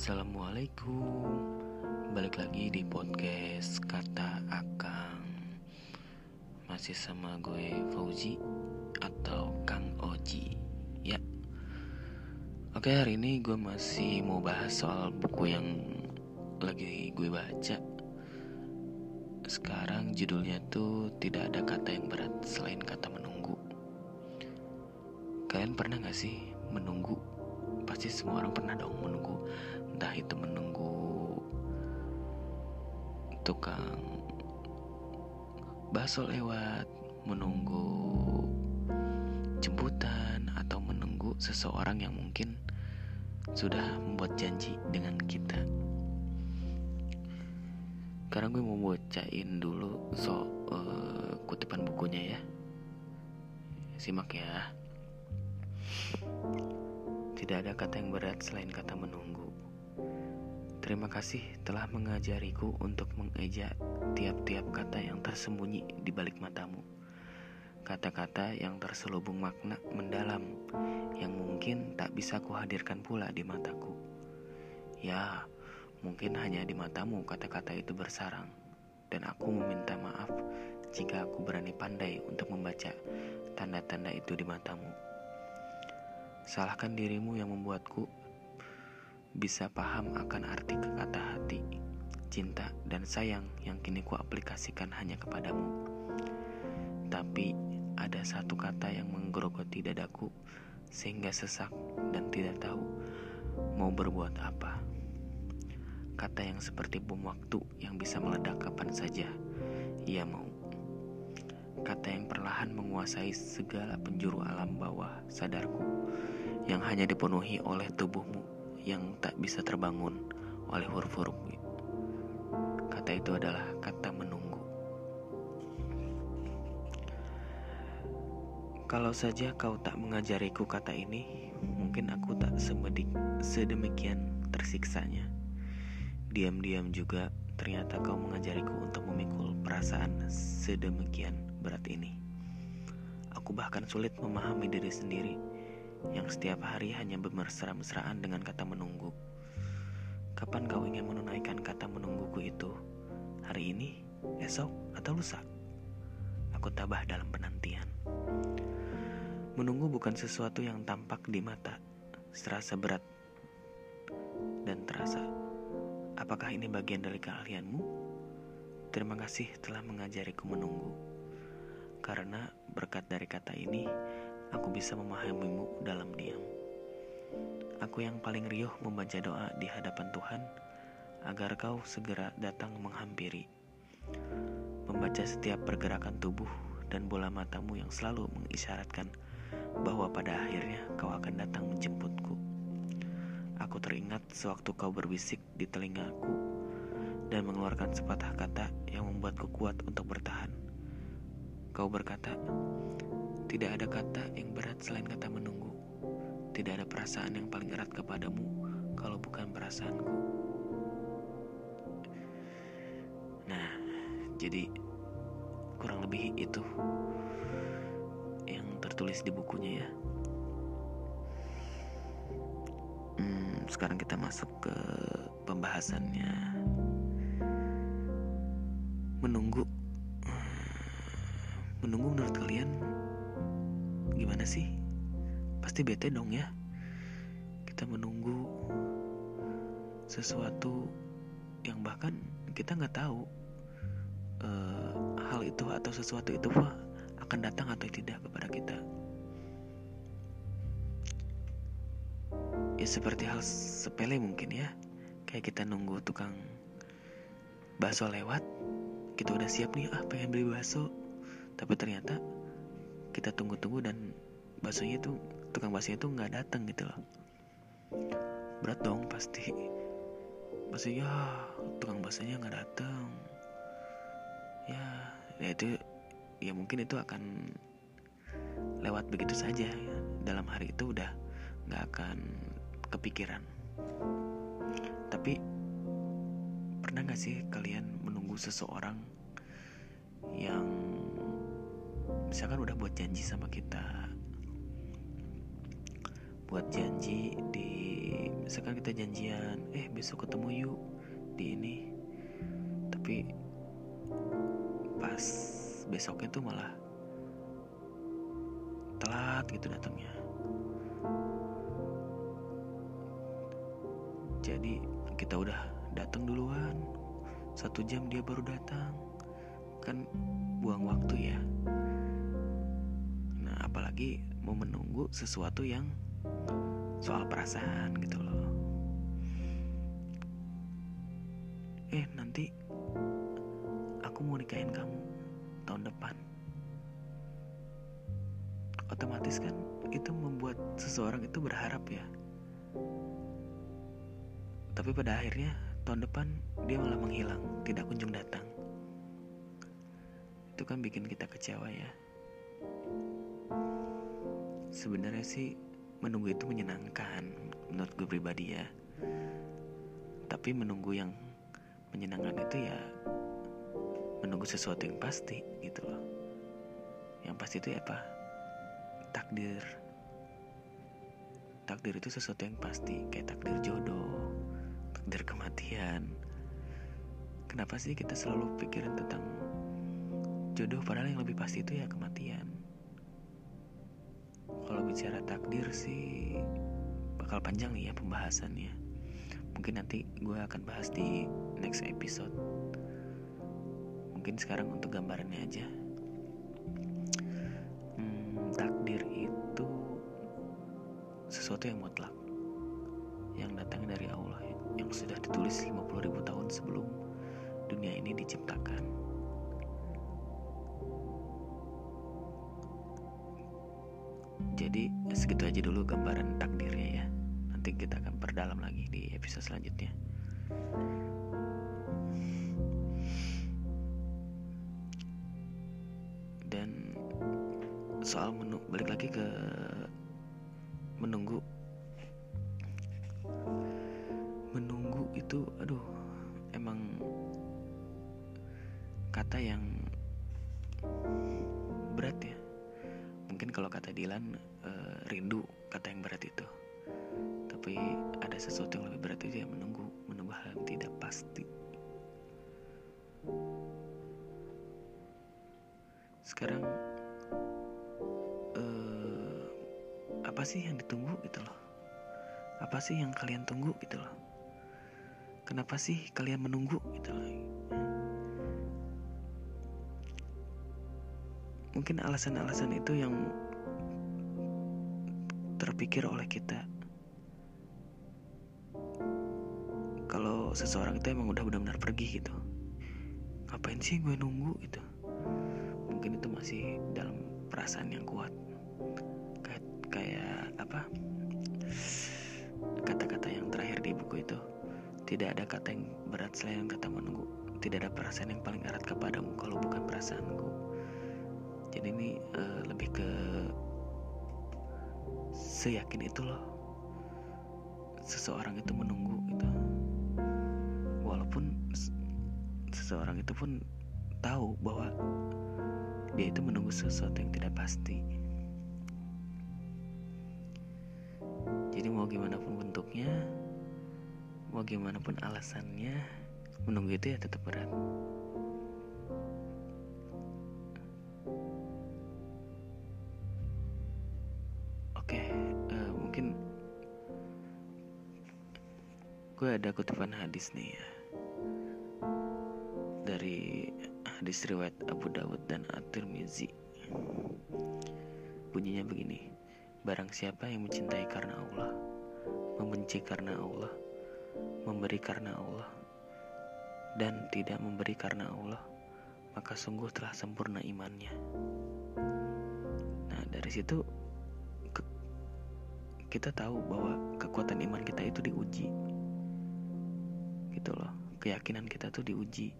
Assalamualaikum. Balik lagi di podcast Kata Akang. Masih sama gue Fauzi Atau Kang Oji. Ya. Oke hari ini gue masih mau bahas soal buku yang Lagi gue baca. Sekarang judulnya tuh Tidak ada kata yang berat Selain kata menunggu. Kalian pernah gak sih menunggu? Pasti semua orang pernah dong menunggu entah itu menunggu tukang bakso lewat menunggu jemputan atau menunggu seseorang yang mungkin sudah membuat janji dengan kita. Sekarang gue mau bacain dulu so uh, kutipan bukunya ya. Simak ya. Tidak ada kata yang berat selain kata menunggu. Terima kasih telah mengajariku untuk mengeja tiap-tiap kata yang tersembunyi di balik matamu. Kata-kata yang terselubung makna mendalam yang mungkin tak bisa kuhadirkan pula di mataku. Ya, mungkin hanya di matamu kata-kata itu bersarang. Dan aku meminta maaf jika aku berani pandai untuk membaca tanda-tanda itu di matamu. Salahkan dirimu yang membuatku bisa paham akan arti kata hati, cinta, dan sayang yang kini ku aplikasikan hanya kepadamu. Tapi ada satu kata yang menggerogoti dadaku sehingga sesak dan tidak tahu mau berbuat apa. Kata yang seperti bom waktu yang bisa meledak kapan saja ia mau. Kata yang perlahan menguasai segala penjuru alam bawah sadarku yang hanya dipenuhi oleh tubuhmu yang tak bisa terbangun oleh huruf-huruf. Kata itu adalah kata menunggu. Kalau saja kau tak mengajariku kata ini, mungkin aku tak semedik, sedemikian tersiksanya. Diam-diam juga ternyata kau mengajariku untuk memikul perasaan sedemikian berat ini. Aku bahkan sulit memahami diri sendiri yang setiap hari hanya bermesra-mesraan dengan kata menunggu. Kapan kau ingin menunaikan kata menungguku itu? Hari ini, esok, atau lusa? Aku tabah dalam penantian. Menunggu bukan sesuatu yang tampak di mata, serasa berat dan terasa. Apakah ini bagian dari keahlianmu? Terima kasih telah mengajariku menunggu. Karena berkat dari kata ini, aku bisa memahamimu dalam diam. Aku yang paling riuh membaca doa di hadapan Tuhan agar kau segera datang menghampiri. Membaca setiap pergerakan tubuh dan bola matamu yang selalu mengisyaratkan bahwa pada akhirnya kau akan datang menjemputku. Aku teringat sewaktu kau berbisik di telingaku dan mengeluarkan sepatah kata yang membuatku kuat untuk bertahan. Kau berkata, tidak ada kata yang berat selain kata menunggu. Tidak ada perasaan yang paling erat kepadamu kalau bukan perasaanku. Nah, jadi kurang lebih itu yang tertulis di bukunya ya. Hmm, sekarang kita masuk ke pembahasannya. Pasti bete dong ya. Kita menunggu sesuatu yang bahkan kita nggak tahu uh, hal itu atau sesuatu itu wah, akan datang atau tidak kepada kita. Ya seperti hal sepele mungkin ya. Kayak kita nunggu tukang bakso lewat, kita udah siap nih ah pengen beli bakso, tapi ternyata kita tunggu-tunggu dan baksonya itu tukang baksonya itu nggak datang gitu loh. Berat dong pasti. Baksonya tukang baksonya nggak datang ya ya itu ya mungkin itu akan lewat begitu saja. Ya. dalam hari itu udah nggak akan kepikiran. Tapi pernah nggak sih kalian menunggu seseorang yang misalkan udah buat janji sama kita buat janji di misalkan kita janjian eh besok ketemu yuk di ini. Tapi pas besoknya tuh malah telat gitu datangnya. Jadi kita udah datang duluan. Satu jam dia baru datang. Kan buang waktu ya. Nah apalagi mau menunggu sesuatu yang soal perasaan gitu loh. Eh nanti aku mau nikahin kamu tahun depan. Otomatis kan itu membuat seseorang itu berharap ya. Tapi pada akhirnya tahun depan dia malah menghilang tidak kunjung datang. Itu kan bikin kita kecewa ya. Sebenarnya sih menunggu itu menyenangkan menurut gue pribadi ya. Tapi menunggu yang menyenangkan itu ya menunggu sesuatu yang pasti gitu loh. Yang pasti itu apa? Takdir. Takdir itu sesuatu yang pasti kayak takdir jodoh takdir kematian. Kenapa sih kita selalu pikirin tentang jodoh padahal yang lebih pasti itu ya kematian kalau bicara takdir sih bakal panjang nih ya pembahasannya. Mungkin nanti gue akan bahas di next episode. Mungkin sekarang untuk gambarannya aja. Hmm, takdir itu sesuatu yang mutlak yang datang dari Allah yang sudah ditulis 50 ribu tahun sebelum dunia ini diciptakan Jadi segitu aja dulu gambaran takdirnya ya. Nanti kita akan perdalam lagi di episode selanjutnya. Dan soal menu balik lagi ke menunggu. Menunggu itu aduh emang kata yang berat ya mungkin kalau kata Dilan uh, rindu kata yang berat itu. Tapi ada sesuatu yang lebih berat itu yang menunggu menunggu hal yang tidak pasti. Sekarang uh, apa sih yang ditunggu gitu loh? Apa sih yang kalian tunggu gitu loh? Kenapa sih kalian menunggu gitu loh mungkin alasan-alasan itu yang terpikir oleh kita. Kalau seseorang itu emang udah benar-benar pergi gitu ngapain sih gue nunggu gitu? Mungkin itu masih dalam perasaan yang kuat. Kayak kayak apa? Kata-kata yang terakhir di buku itu tidak ada kata yang berat selain kata menunggu. Tidak ada perasaan yang paling erat kepadamu kalau bukan perasaanku jadi ini uh, lebih ke seyakin itu loh. Seseorang itu menunggu gitu. Walaupun seseorang itu pun tahu bahwa dia itu menunggu sesuatu yang tidak pasti. Jadi mau gimana pun bentuknya mau gimana pun alasannya menunggu itu ya tetap berat gue ada kutipan hadis nih ya. Dari hadis riwayat Abu Dawud dan At-Tirmizi. Bunyinya begini barang siapa yang mencintai karena Allah membenci karena Allah memberi karena Allah dan tidak memberi karena Allah maka sungguh telah sempurna imannya. Nah dari situ kita tahu bahwa kekuatan iman kita itu diuji gitu loh. Keyakinan kita tuh diuji.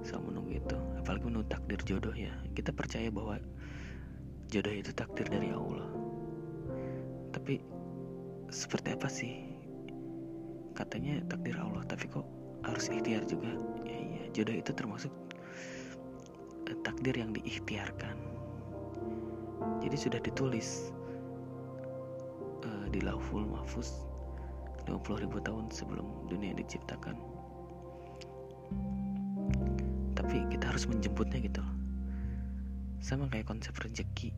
Sama menunggu itu. Apalagi menunggu takdir jodoh ya. Kita percaya bahwa jodoh itu takdir dari Allah. Tapi seperti apa sih? Katanya takdir Allah tapi kok harus ikhtiar juga? Ya iya. Jodoh itu termasuk eh, takdir yang diikhtiarkan. Jadi sudah ditulis uh, di lauful mahfuz 50 ribu tahun sebelum dunia diciptakan. Tapi kita harus menjemputnya gitu sama kayak konsep rezeki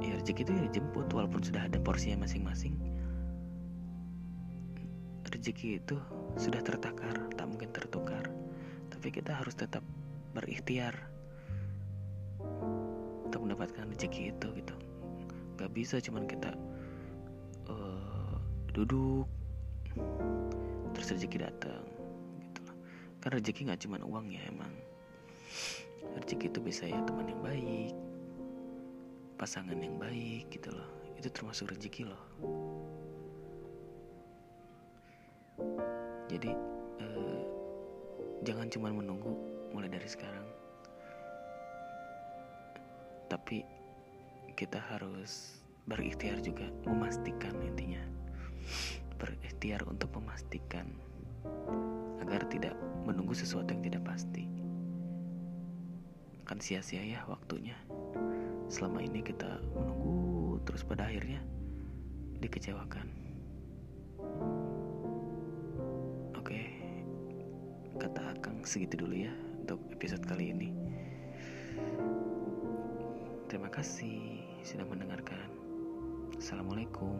ya rezeki itu ya dijemput walaupun sudah ada porsinya masing-masing. Rezeki itu sudah tertakar tak mungkin tertukar. Tapi kita harus tetap berikhtiar untuk mendapatkan rezeki itu gitu. Gak bisa cuman kita uh, duduk terus rezeki datang gitu loh kan rezeki nggak cuman uang ya emang. Rezeki itu bisa ya teman yang baik pasangan yang baik gitu loh. Itu termasuk rezeki loh. Jadi eh, jangan cuma menunggu mulai dari sekarang. Tapi kita harus berikhtiar juga memastikan intinya berikhtiar untuk memastikan agar tidak menunggu sesuatu yang tidak pasti. Akan sia-sia ya waktunya. Selama ini kita menunggu terus pada akhirnya dikecewakan. Oke kata Akang segitu dulu ya untuk episode kali ini. Terima kasih sudah mendengarkan. Assalamualaikum